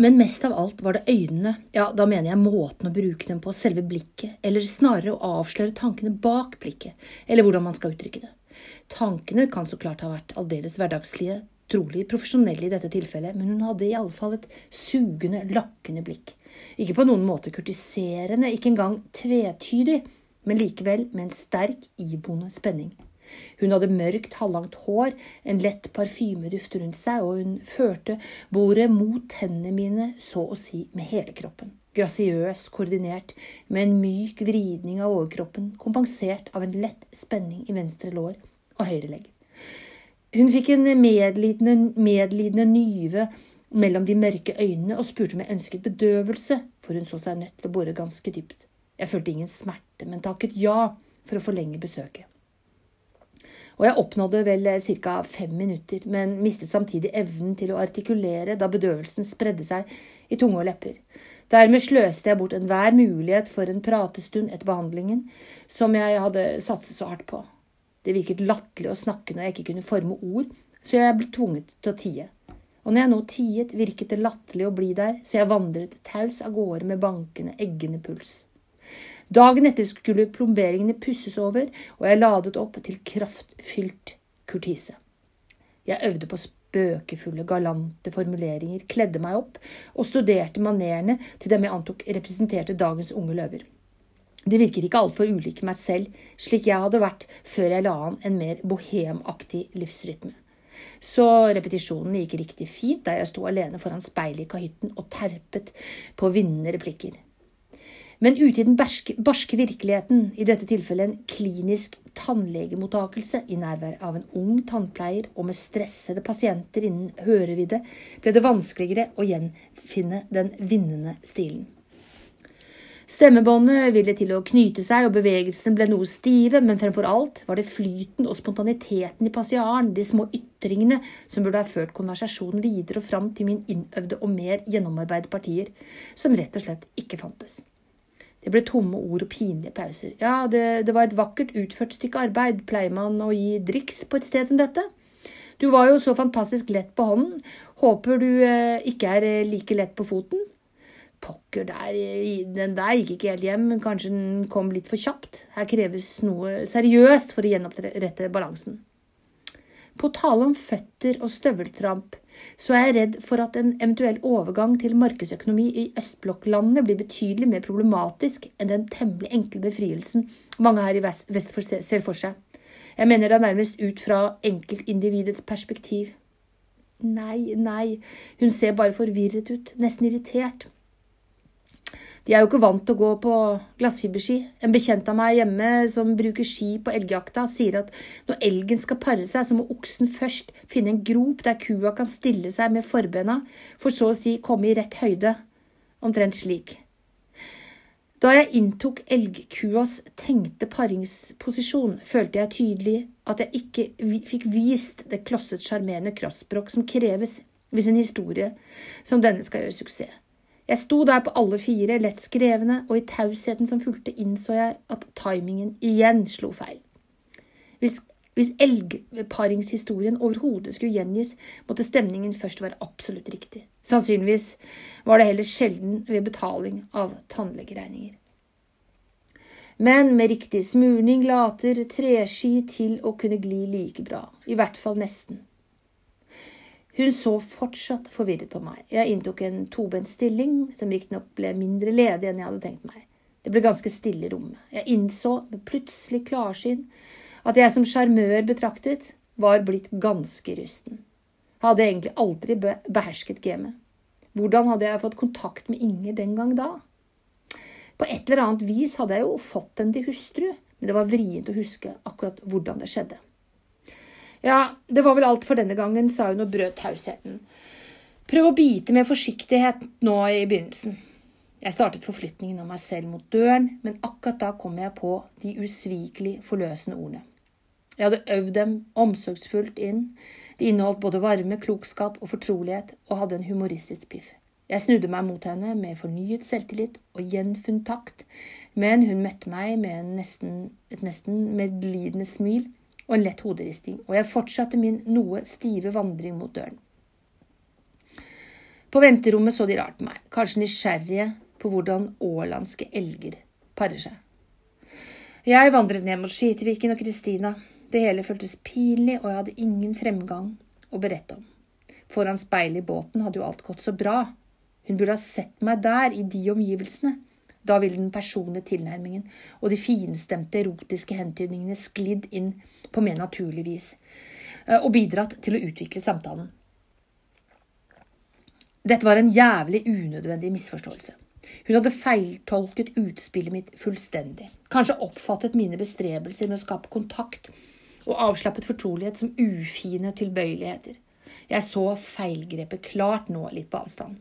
Men mest av alt var det øynene, ja, da mener jeg måten å bruke dem på, selve blikket, eller snarere å avsløre tankene bak blikket, eller hvordan man skal uttrykke det. Tankene kan så klart ha vært aldeles hverdagslige, trolig profesjonelle i dette tilfellet, men hun hadde i alle fall et sugende, lakkende blikk. Ikke på noen måte kurtiserende, ikke engang tvetydig, men likevel med en sterk, iboende spenning. Hun hadde mørkt, halvlangt hår, en lett parfymeduft rundt seg, og hun førte bordet mot tennene mine så å si med hele kroppen. Grasiøst koordinert, med en myk vridning av overkroppen, kompensert av en lett spenning i venstre lår og høyre legg. Hun fikk en medlidende, medlidende nyve mellom de mørke øynene og spurte om jeg ønsket bedøvelse, for hun så seg nødt til å bore ganske dypt. Jeg følte ingen smerte, men takket ja for å forlenge besøket. Og jeg oppnådde vel ca. fem minutter, men mistet samtidig evnen til å artikulere da bedøvelsen spredde seg i tunge og lepper. Dermed sløste jeg bort enhver mulighet for en pratestund etter behandlingen, som jeg hadde satset så hardt på. Det virket latterlig å snakke når jeg ikke kunne forme ord, så jeg ble tvunget til å tie. Og når jeg nå tiet, virket det latterlig å bli der, så jeg vandret taus av gårde med bankende, eggende puls. Dagen etter skulle plomberingene pusses over, og jeg ladet opp til kraftfylt kurtise. Jeg øvde på spøkefulle, galante formuleringer, kledde meg opp og studerte manerene til dem jeg antok representerte dagens unge løver. De virket ikke altfor ulike meg selv, slik jeg hadde vært før jeg la an en mer bohemaktig livsrytme. Så repetisjonene gikk riktig fint da jeg sto alene foran speilet i kahytten og terpet på vinnende replikker. Men ute i den barske, virkeligheten, i dette tilfellet en klinisk tannlegemottakelse i nærvær av en ung tannpleier og med stressede pasienter innen hørevidde, ble det vanskeligere å gjenfinne den vinnende stilen. Stemmebåndet ville til å knyte seg, og bevegelsene ble noe stive, men fremfor alt var det flyten og spontaniteten i passiaren, de små ytringene, som burde ha ført konversasjonen videre og fram til min innøvde og mer gjennomarbeidede partier, som rett og slett ikke fantes. Det ble tomme ord og pinlige pauser. Ja, det, det, var et vakkert utført stykke arbeid, pleier man å gi driks på et sted som dette? Du var jo så fantastisk lett på hånden, håper du eh, ikke er eh, like lett på foten? Pokker, der, den der gikk ikke helt hjem, men kanskje den kom litt for kjapt. Her kreves noe seriøst for å gjenopprette balansen. På tale om føtter og støveltramp så er jeg redd for at en eventuell overgang til markedsøkonomi i østblokklandene blir betydelig mer problematisk enn den temmelig enkle befrielsen mange her i vest, ser for seg. Jeg mener det er nærmest ut fra enkeltindividets perspektiv. Nei, nei, hun ser bare forvirret ut, nesten irritert. De er jo ikke vant til å gå på glassfiberski. En bekjent av meg hjemme som bruker ski på elgjakta, sier at når elgen skal pare seg, så må oksen først finne en grop der kua kan stille seg med forbena, for så å si komme i rett høyde. Omtrent slik. Da jeg inntok elgkuas tenkte paringsposisjon, følte jeg tydelig at jeg ikke fikk vist det klosset sjarmerende kroppsspråk som kreves hvis en historie som denne skal gjøre suksess. Jeg sto der på alle fire, lett skrevne, og i tausheten som fulgte, innså jeg at timingen igjen slo feil. Hvis, hvis elgparingshistorien overhodet skulle gjengis, måtte stemningen først være absolutt riktig. Sannsynligvis var det heller sjelden ved betaling av tannlegeregninger. Men med riktig smurning later treski til å kunne gli like bra, i hvert fall nesten. Hun så fortsatt forvirret på meg. Jeg inntok en tobent stilling, som riktignok ble mindre ledig enn jeg hadde tenkt meg. Det ble ganske stille i rommet. Jeg innså med plutselig klarsyn at jeg som sjarmør betraktet var blitt ganske rusten. Hadde egentlig aldri behersket gamet. Hvordan hadde jeg fått kontakt med Inger den gang da? På et eller annet vis hadde jeg jo fått den til hustru, men det var vrient å huske akkurat hvordan det skjedde. Ja, det var vel alt for denne gangen, sa hun og brøt tausheten. Prøv å bite med forsiktighet nå i begynnelsen. Jeg startet forflytningen av meg selv mot døren, men akkurat da kom jeg på de usvikelig forløsende ordene. Jeg hadde øvd dem omsorgsfullt inn, de inneholdt både varme, klokskap og fortrolighet, og hadde en humoristisk piff. Jeg snudde meg mot henne med fornyet selvtillit og gjenfunnet takt, men hun møtte meg med nesten, et nesten medlidende smil og en lett hoderisting, og jeg fortsatte min noe stive vandring mot døren. På venterommet så de rart på meg, kanskje nysgjerrige på hvordan ålandske elger parer seg. Jeg vandret ned mot Skitviken og Kristina. Det hele føltes pinlig, og jeg hadde ingen fremgang å berette om. Foran speilet i båten hadde jo alt gått så bra. Hun burde ha sett meg der, i de omgivelsene. Da ville den personlige tilnærmingen og de finstemte erotiske hentydningene sklidd inn på mer naturlig vis, eh, og bidratt til å utvikle samtalen. Dette var en jævlig unødvendig misforståelse. Hun hadde feiltolket utspillet mitt fullstendig, kanskje oppfattet mine bestrebelser med å skape kontakt og avslappet fortrolighet som ufine tilbøyeligheter. Jeg så feilgrepet klart nå, litt på avstand.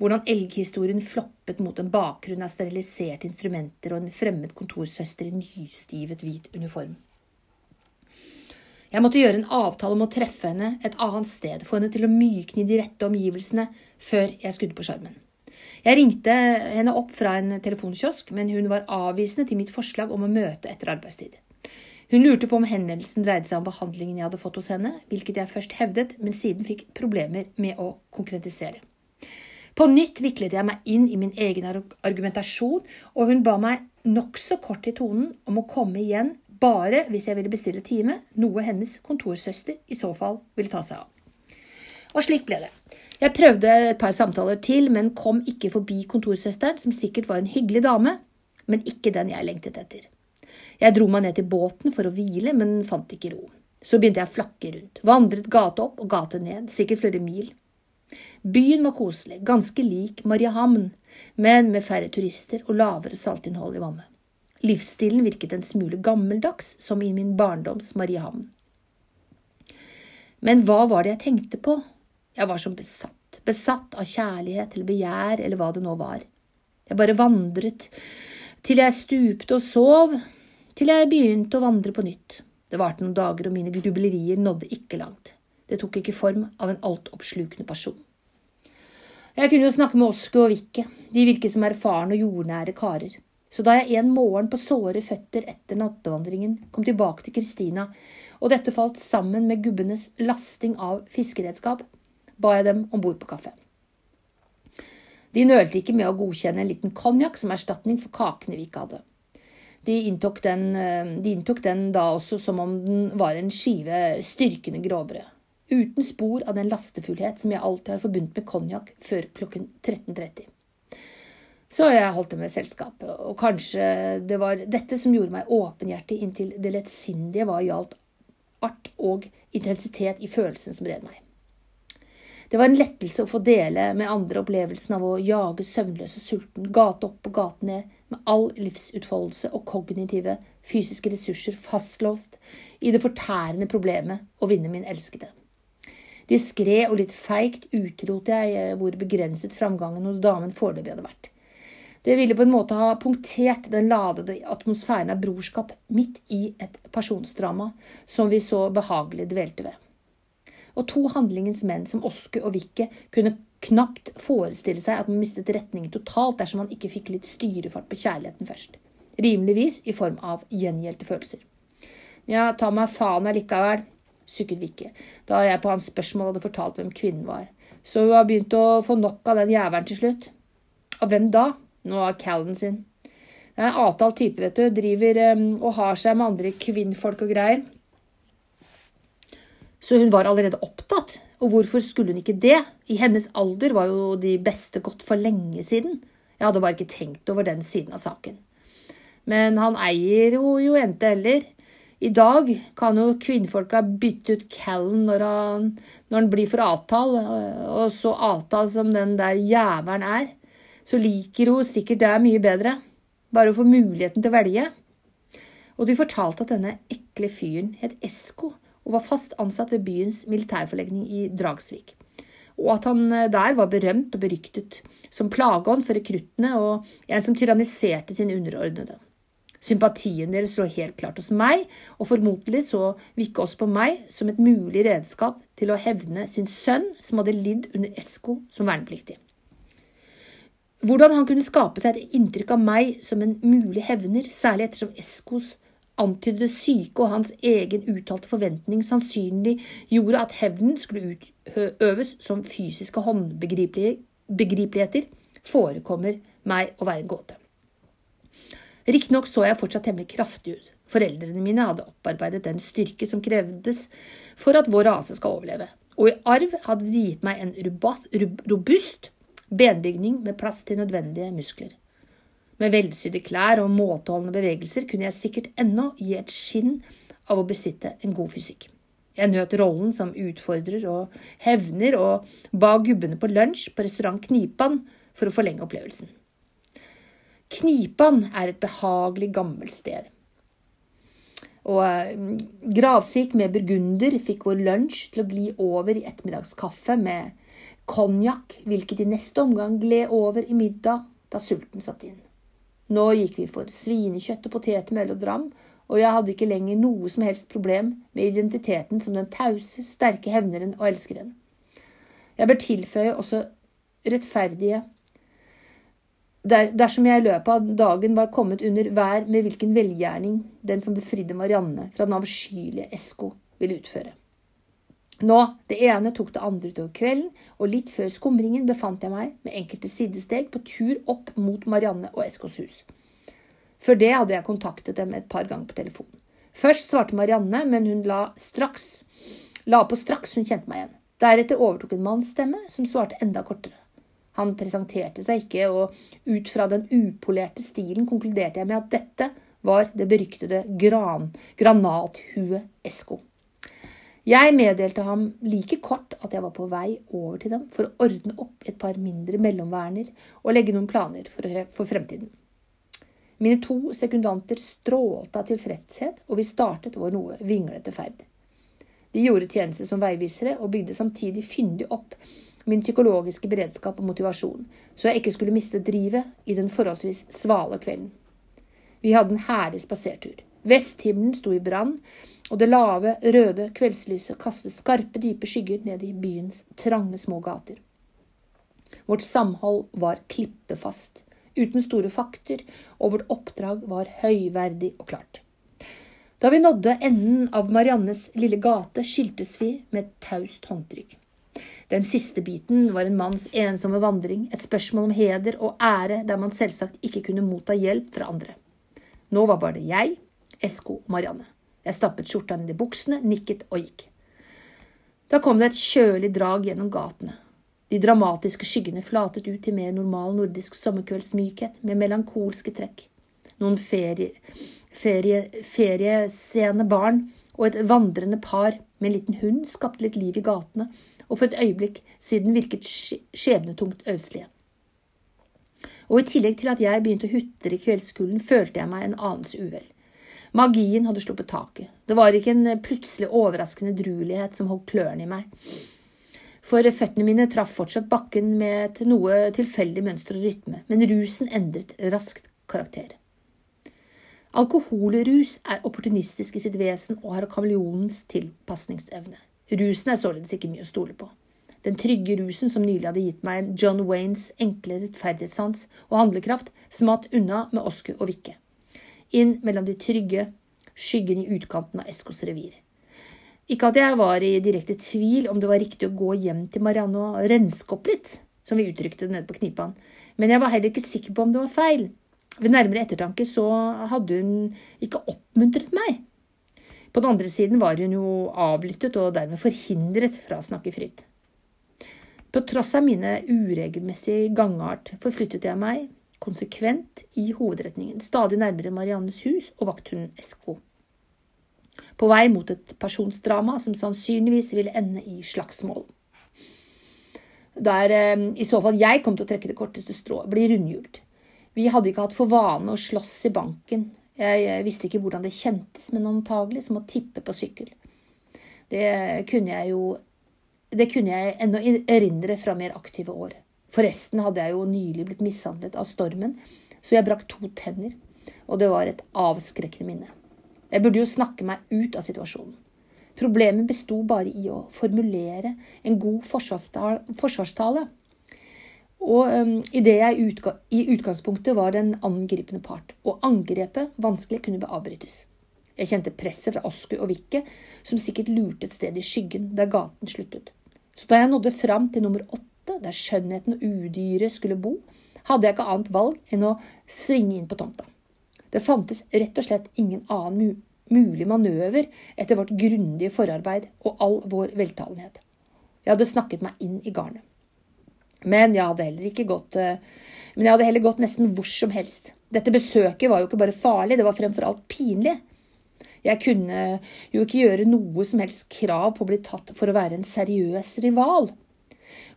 Hvordan elghistorien floppet mot en bakgrunn av steriliserte instrumenter og en fremmed kontorsøster i nystivet hvit uniform. Jeg måtte gjøre en avtale om å treffe henne et annet sted, få henne til å mykne i de rette omgivelsene før jeg skudde på sjarmen. Jeg ringte henne opp fra en telefonkiosk, men hun var avvisende til mitt forslag om å møte etter arbeidstid. Hun lurte på om henvendelsen dreide seg om behandlingen jeg hadde fått hos henne, hvilket jeg først hevdet, men siden fikk problemer med å konkretisere. På nytt viklet jeg meg inn i min egen argumentasjon, og hun ba meg nokså kort i tonen om å komme igjen bare hvis jeg ville bestille time, noe hennes kontorsøster i så fall ville ta seg av. Og slik ble det. Jeg prøvde et par samtaler til, men kom ikke forbi kontorsøsteren, som sikkert var en hyggelig dame, men ikke den jeg lengtet etter. Jeg dro meg ned til båten for å hvile, men fant ikke ro. Så begynte jeg å flakke rundt, vandret gate opp og gate ned, sikkert flere mil. Byen var koselig, ganske lik Mariehamn, men med færre turister og lavere saltinnhold i vannet. Livsstilen virket en smule gammeldags, som i min barndoms Mariehamn. Men hva var det jeg tenkte på? Jeg var som besatt, besatt av kjærlighet eller begjær eller hva det nå var. Jeg bare vandret til jeg stupte og sov, til jeg begynte å vandre på nytt. Det varte noen dager, og mine grublerier nådde ikke langt. Det tok ikke form av en altoppslukende person. Jeg kunne jo snakke med Oske og Vikke, de virket som erfarne og jordnære karer. Så da jeg en morgen på såre føtter etter nattevandringen kom tilbake til Kristina, og dette falt sammen med gubbenes lasting av fiskeredskap, ba jeg dem om bord på kaffe. De nølte ikke med å godkjenne en liten konjakk som erstatning for kakene vi ikke hadde. De inntok, den, eh, de inntok den da også som om den var en skive styrkende gråbrød, uten spor av den lastefullhet som jeg alltid har forbundet med konjakk før klokken 13.30. Så jeg holdt det med selskapet, og kanskje det var dette som gjorde meg åpenhjertig inntil det lettsindige hva gjaldt art og intensitet i følelsen som red meg. Det var en lettelse å få dele med andre opplevelsen av å jage søvnløs og sulten, gate opp og gate ned, med all livsutfoldelse og kognitive, fysiske ressurser fastlåst i det fortærende problemet å vinne min elskede. Diskré og litt feigt utelot jeg hvor begrenset framgangen hos damen foreløpig hadde vært. Det ville på en måte ha punktert den ladede atmosfæren av brorskap midt i et pasjonsdrama som vi så behagelig dvelte ved. Og to handlingens menn som Oske og Vikke kunne knapt forestille seg at man mistet retningen totalt dersom man ikke fikk litt styrefart på kjærligheten først. Rimeligvis i form av gjengjeldte følelser. Ja, ta meg faen allikevel, sukket Vikke, da jeg på hans spørsmål hadde fortalt hvem kvinnen var. Så hun har begynt å få nok av den jævelen til slutt. Av hvem da? Nå av Callen sin. Det er en avtalt type, vet du. Driver um, og har seg med andre kvinnfolk og greier. Så hun var allerede opptatt. Og hvorfor skulle hun ikke det? I hennes alder var jo de beste gått for lenge siden. Jeg hadde bare ikke tenkt over den siden av saken. Men han eier jo, jo jente heller. I dag kan jo kvinnfolka bytte ut Callen når han, når han blir for avtal, og så avtal som den der jævelen er så liker hun sikkert det mye bedre. Bare å få muligheten til å velge. Og de fortalte at denne ekle fyren het Esko og var fast ansatt ved byens militærforlegning i Dragsvik. Og at han eh, der var berømt og beryktet som plageånd for rekruttene og en som tyranniserte sine underordnede. Sympatien deres lå helt klart hos meg, og formodentlig så Vikke også på meg som et mulig redskap til å hevne sin sønn, som hadde lidd under Esko som vernepliktig. Hvordan han kunne skape seg et inntrykk av meg som en mulig hevner, særlig ettersom Eskos antydede syke og hans egen uttalte forventning sannsynlig gjorde at hevnen skulle utøves som fysiske håndbegripeligheter, forekommer meg å være en gåte. Riktignok så jeg fortsatt temmelig kraftig ut. Foreldrene mine hadde opparbeidet den styrke som krevdes for at vår rase skal overleve, og i arv hadde de gitt meg en robust benbygning med plass til nødvendige muskler. Med velsydde klær og måteholdne bevegelser kunne jeg sikkert ennå gi et skinn av å besitte en god fysikk. Jeg nøt rollen som utfordrer og hevner, og ba gubbene på lunsj på restaurant Knipan for å forlenge opplevelsen. Knipan er et behagelig gammelt sted. Og eh, gravsik med burgunder fikk vår lunsj til å gli over i ettermiddagskaffe med konjakk, hvilket i neste omgang gled over i middag da sulten satt inn. Nå gikk vi for svinekjøtt og potetmel og dram, og jeg hadde ikke lenger noe som helst problem med identiteten som den tause, sterke hevneren og elskeren. Jeg bør tilføye også rettferdige der, dersom jeg i løpet av dagen var kommet under vær med hvilken velgjerning den som befridde Marianne fra den avskyelige Esko, ville utføre. Nå, det ene tok det andre utover kvelden, og litt før skumringen befant jeg meg med enkelte sidesteg på tur opp mot Marianne og Eskos hus. Før det hadde jeg kontaktet dem et par ganger på telefon. Først svarte Marianne, men hun la straks la på straks hun kjente meg igjen. Deretter overtok en mannsstemme, som svarte enda kortere. Han presenterte seg ikke, og ut fra den upolerte stilen konkluderte jeg med at dette var det beryktede gran, granathuet Esko. Jeg meddelte ham like kort at jeg var på vei over til dem for å ordne opp et par mindre mellomverner og legge noen planer for, fremtiden. Mine to sekundanter strålte av tilfredshet, og vi startet vår noe vinglete ferd. De gjorde tjeneste som veivisere og bygde samtidig fyndig opp min psykologiske beredskap og motivasjon, så jeg ikke skulle miste drivet i den forholdsvis svale kvelden. Vi hadde en herlig spasertur. Vesthimmelen sto i brann, og det lave, røde kveldslyset kastet skarpe, dype skygger ned i byens trange, små gater. Vårt samhold var klippefast, uten store fakter, og vårt oppdrag var høyverdig og klart. Da vi nådde enden av Mariannes lille gate, skiltes vi med et taust håndtrykk. Den siste biten var en manns ensomme vandring, et spørsmål om heder og ære der man selvsagt ikke kunne motta hjelp fra andre. Nå var bare det jeg, Esko og Marianne. Jeg stappet skjorta ned i buksene, nikket og gikk. Da kom det et kjølig drag gjennom gatene. De dramatiske skyggene flatet ut til mer normal nordisk sommerkveldsmykhet med melankolske trekk. Noen ferie, ferie, feriesene barn og et vandrende par med en liten hund skapte litt liv i gatene, og for et øyeblikk siden virket skjebnetungt ødslige. Og i tillegg til at jeg begynte å hutre i kveldskulden, følte jeg meg en anelse uvel. Magien hadde sluppet taket. Det var ikke en plutselig overraskende drulighet som holdt klørne i meg. For føttene mine traff fortsatt bakken med et noe tilfeldig mønster og rytme, men rusen endret raskt karakter. Alkoholrus er opportunistisk i sitt vesen og har kameleonens tilpasningsevne. Rusen er således ikke mye å stole på. Den trygge rusen som nylig hadde gitt meg John Waynes enkle rettferdighetssans og handlekraft, smatt unna med Oscar og Vikke inn mellom de trygge skyggene i utkanten av Eskos revir. Ikke at jeg var i direkte tvil om det var riktig å gå hjem til Marianne og renske opp litt, som vi uttrykte det nede på Knipan, men jeg var heller ikke sikker på om det var feil. Ved nærmere ettertanke så hadde hun ikke oppmuntret meg. På den andre siden var hun jo avlyttet og dermed forhindret fra å snakke fritt. På tross av mine uregelmessige gangart forflyttet jeg meg konsekvent i hovedretningen, stadig nærmere Mariannes hus og vakthunden Esko. På vei mot et personsdrama som sannsynligvis ville ende i slagsmål. Der eh, i så fall jeg kom til å trekke det korteste strået, blir rundhjult. Vi hadde ikke hatt for vane å slåss i banken. Jeg, jeg visste ikke hvordan det kjentes, men antagelig som å tippe på sykkel. Det kunne jeg jo Det kunne jeg ennå erindre fra mer aktive år. Forresten hadde jeg jo nylig blitt mishandlet av stormen, så jeg brakk to tenner, og det var et avskrekkende minne. Jeg burde jo snakke meg ut av situasjonen. Problemet besto bare i å formulere en god forsvarstale. Og um, idet jeg utga i utgangspunktet var den angripende part, og angrepet vanskelig kunne avbrytes. Jeg kjente presset fra Osku og Vikke, som sikkert lurte et sted i skyggen der gaten sluttet. Så da jeg nådde fram til nummer åtte, der skjønnheten og udyret skulle bo, hadde jeg ikke annet valg enn å svinge inn på tomta. Det fantes rett og slett ingen annen mulig manøver etter vårt grundige forarbeid og all vår veltalenhet. Jeg hadde snakket meg inn i garnet. Men jeg hadde heller ikke gått eh, Men jeg hadde heller gått nesten hvor som helst. Dette besøket var jo ikke bare farlig, det var fremfor alt pinlig. Jeg kunne jo ikke gjøre noe som helst krav på å bli tatt for å være en seriøs rival.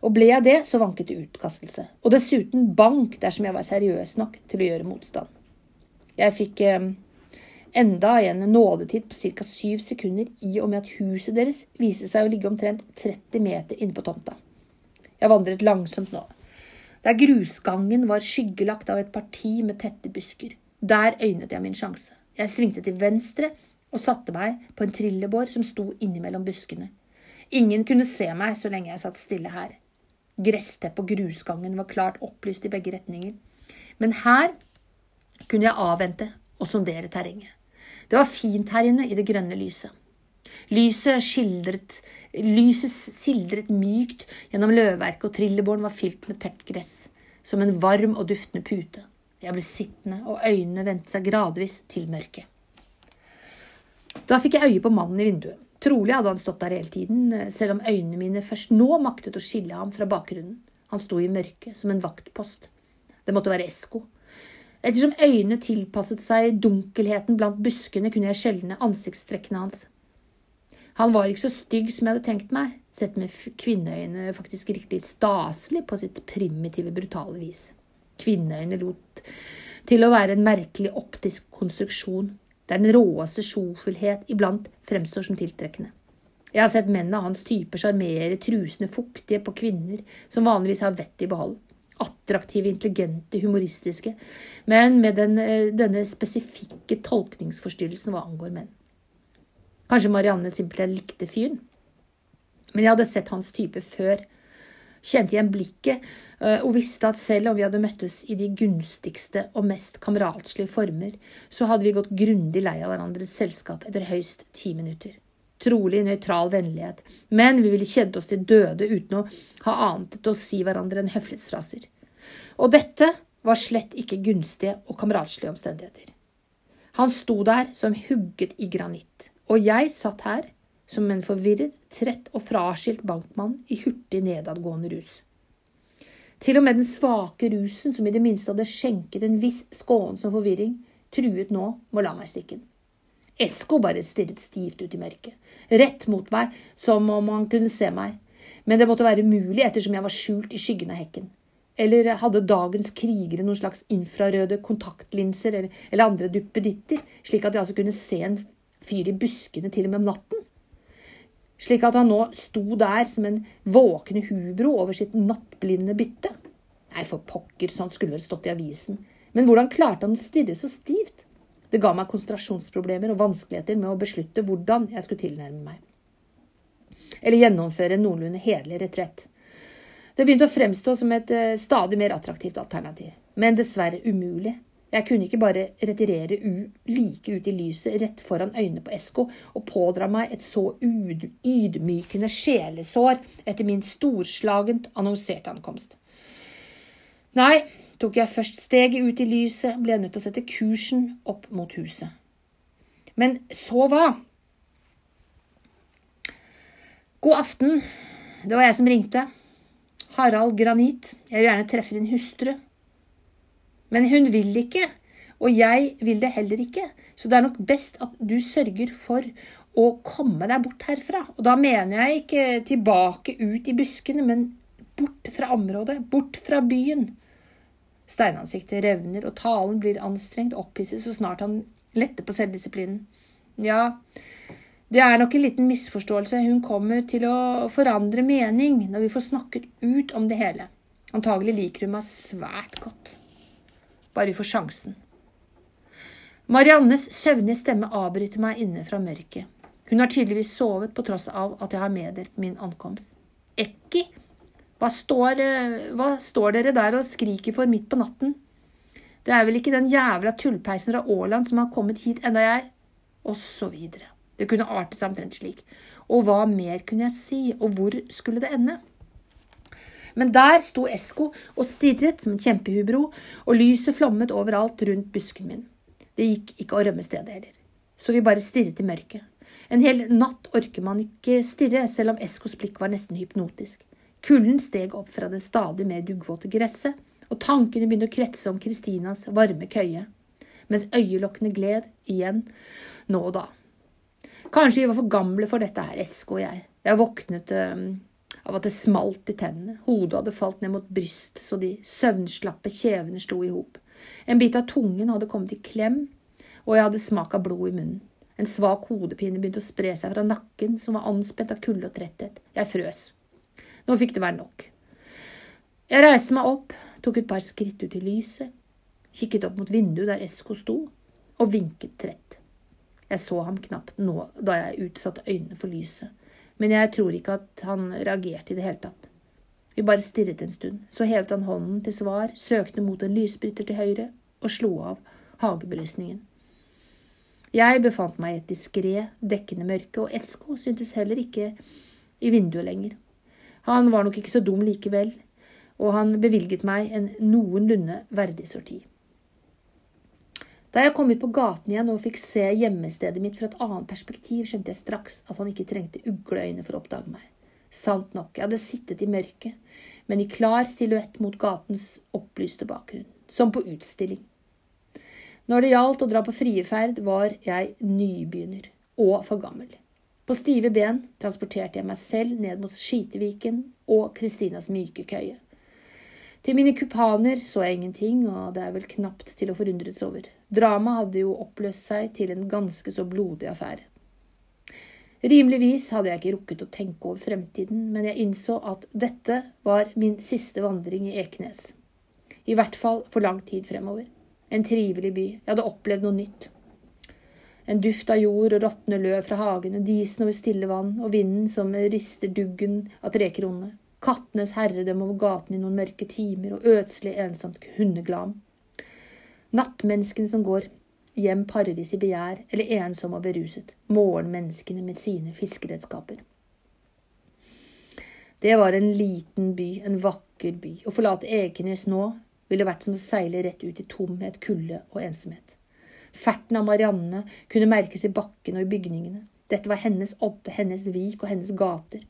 Og ble jeg det, så vanket det utkastelse. Og dessuten bank dersom jeg var seriøs nok til å gjøre motstand. Jeg fikk eh, enda en nådetid på ca. syv sekunder i og med at huset deres viste seg å ligge omtrent 30 meter inne på tomta. Jeg vandret langsomt nå. Der grusgangen var skyggelagt av et parti med tette busker. Der øynet jeg min sjanse. Jeg svingte til venstre og satte meg på en trillebår som sto innimellom buskene. Ingen kunne se meg så lenge jeg satt stille her. Gressteppet og grusgangen var klart opplyst i begge retninger. Men her kunne jeg avvente og sondere terrenget. Det var fint her inne i det grønne lyset. Lyset skildret, lyset sildret mykt gjennom løvverket, og trillebåren var fylt med tørt gress, som en varm og duftende pute. Jeg ble sittende, og øynene vendte seg gradvis til mørket. Da fikk jeg øye på mannen i vinduet. Trolig hadde han stått der hele tiden, selv om øynene mine først nå maktet å skille ham fra bakgrunnen. Han sto i mørket, som en vaktpost. Det måtte være Esko. Ettersom øynene tilpasset seg dunkelheten blant buskene, kunne jeg skjelne ansiktstrekkene hans. Han var ikke så stygg som jeg hadde tenkt meg, sett med kvinneøyne faktisk riktig staselig på sitt primitive, brutale vis. Kvinneøyne lot til å være en merkelig optisk konstruksjon, der den råeste sjofullhet iblant fremstår som tiltrekkende. Jeg har sett menn av hans type sjarmere trusene fuktige på kvinner som vanligvis har vettet i behold. Attraktive, intelligente, humoristiske, men med den, eh, denne spesifikke tolkningsforstyrrelsen hva angår menn. Kanskje Marianne simpelthen likte fyren. Men jeg hadde sett hans type før. Kjente igjen blikket eh, og visste at selv om vi hadde møttes i de gunstigste og mest kameratslige former, så hadde vi gått grundig lei av hverandres selskap etter høyst ti minutter. Trolig nøytral vennlighet, men vi ville kjede oss til døde uten å ha annet å si hverandre enn høflighetsfraser. Og dette var slett ikke gunstige og kameratslige omstendigheter. Han sto der som hugget i granitt, og jeg satt her som en forvirret, trett og fraskilt bankmann i hurtig nedadgående rus. Til og med den svake rusen, som i det minste hadde skjenket en viss skånsom forvirring, truet nå med å la meg stikke. Esko bare stirret stivt ut i mørket, rett mot meg, som om han kunne se meg, men det måtte være umulig ettersom jeg var skjult i skyggen av hekken. Eller hadde dagens krigere noen slags infrarøde kontaktlinser eller, eller andre duppeditter, slik at de altså kunne se en fyr i buskene til og med om natten. Slik at han nå sto der som en våkne hubro over sitt nattblinde bytte. Nei, for pokker, sånt skulle vel stått i avisen. Men hvordan klarte han å stirre så stivt? Det ga meg konsentrasjonsproblemer og vanskeligheter med å beslutte hvordan jeg skulle tilnærme meg. Eller gjennomføre en noenlunde hederlig retrett. Det begynte å fremstå som et eh, stadig mer attraktivt alternativ, men dessverre umulig jeg kunne ikke bare retirere like ut i lyset rett foran øynene på Esko og pådra meg et så ydmykende sjelesår etter min storslagent annonserte ankomst. Nei, tok jeg først steget ut i lyset, ble jeg nødt til å sette kursen opp mot huset. Men så hva? God aften, det var jeg som ringte. Harald Granit, jeg vil gjerne treffe din hustru. Men hun vil ikke, og jeg vil det heller ikke, så det er nok best at du sørger for å komme deg bort herfra. Og da mener jeg ikke tilbake ut i buskene, men bort fra området, bort fra byen. Steinansiktet revner, og talen blir anstrengt opphisset så snart han letter på selvdisiplinen. Ja, det er nok en liten misforståelse. Hun kommer til å forandre mening når vi får snakket ut om det hele. Antagelig liker hun meg svært godt bare vi får sjansen. Mariannes søvnige stemme avbryter meg inne fra mørket. Hun har tydeligvis sovet på tross av at jeg har meddelt min ankomst. Ekki, hva står, eh, hva står dere der og skriker for midt på natten? Det er vel ikke den jævla tullpeisen fra Åland som har kommet hit enda jeg… Og så videre. Det kunne arte seg omtrent slik. Og hva mer kunne jeg si, og hvor skulle det ende? Men der sto Esko og stirret som en kjempehubro, og lyset flommet overalt rundt busken min. Det gikk ikke å rømme stedet heller. Så vi bare stirret i mørket. En hel natt orker man ikke stirre, selv om Eskos blikk var nesten hypnotisk. Kulden steg opp fra det stadig mer duggvåte gresset, og tankene begynte å kretse om Kristinas varme køye, mens øyelokkene gled igjen nå og da. Kanskje vi var for gamle for dette her, Esko og jeg. Jeg våknet av at det smalt i tennene. Hodet hadde falt ned mot bryst så de søvnslappe kjevene slo i hop. En bit av tungen hadde kommet i klem, og jeg hadde smak av blod i munnen. En svak hodepine begynte å spre seg fra nakken, som var anspent av kulde og tretthet. Jeg frøs. Nå fikk det være nok. Jeg reiste meg opp, tok et par skritt ut i lyset, kikket opp mot vinduet der Esko sto, og vinket trett. Jeg så ham knapt nå da jeg utsatte øynene for lyset men jeg tror ikke at han reagerte i det hele tatt. Vi bare stirret en stund, så hevet han hånden til svar, søkte mot en lysbryter til høyre og slo av hagebelysningen. Jeg befant meg i et diskré, dekkende mørke, og Esko syntes heller ikke i vinduet lenger. Han var nok ikke så dum likevel, og han bevilget meg en noenlunde verdig sorti. Da jeg kom ut på gaten igjen og fikk se gjemmestedet mitt fra et annet perspektiv, skjønte jeg straks at han ikke trengte ugleøyne for å oppdage meg. Sant nok, jeg hadde sittet i mørket, men i klar silhuett mot gatens opplyste bakgrunn, som på utstilling. Når det gjaldt å dra på frie ferd, var jeg nybegynner og for gammel. På stive ben transporterte jeg meg selv ned mot Skiteviken og Kristinas myke køye. Til mine kupaner så jeg ingenting, og det er vel knapt til å forundres over. Dramaet hadde jo oppløst seg til en ganske så blodig affære. Rimeligvis hadde jeg ikke rukket å tenke over fremtiden, men jeg innså at dette var min siste vandring i Ekenes. I hvert fall for lang tid fremover. En trivelig by. Jeg hadde opplevd noe nytt. En duft av jord og råtne løv fra hagene, disen over stille vann og vinden som rister duggen av trekronene. Kattenes herredømme over gaten i noen mørke timer og ødselig ensomt hundeglam. Nattmenneskene som går hjem parvis i begjær eller ensomme og beruset. Morgenmenneskene med sine fiskeredskaper. Det var en liten by, en vakker by. Å forlate Ekenes nå ville vært som å seile rett ut i tomhet, kulde og ensomhet. Ferten av Marianne kunne merkes i bakken og i bygningene. Dette var hennes odde, hennes vik og hennes gater.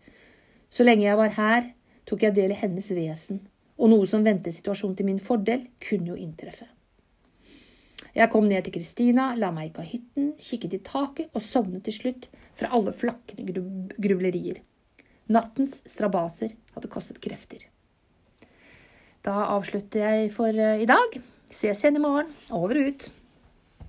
Så lenge jeg var her, tok jeg del i hennes vesen, og noe som vendte situasjonen til min fordel, kunne jo inntreffe. Jeg kom ned til Kristina, la meg ikke av hytten, kikket i taket og sovnet til slutt fra alle flakkende grub grublerier. Nattens strabaser hadde kostet krefter. Da avslutter jeg for eh, i dag. Ses igjen i morgen. Over og ut.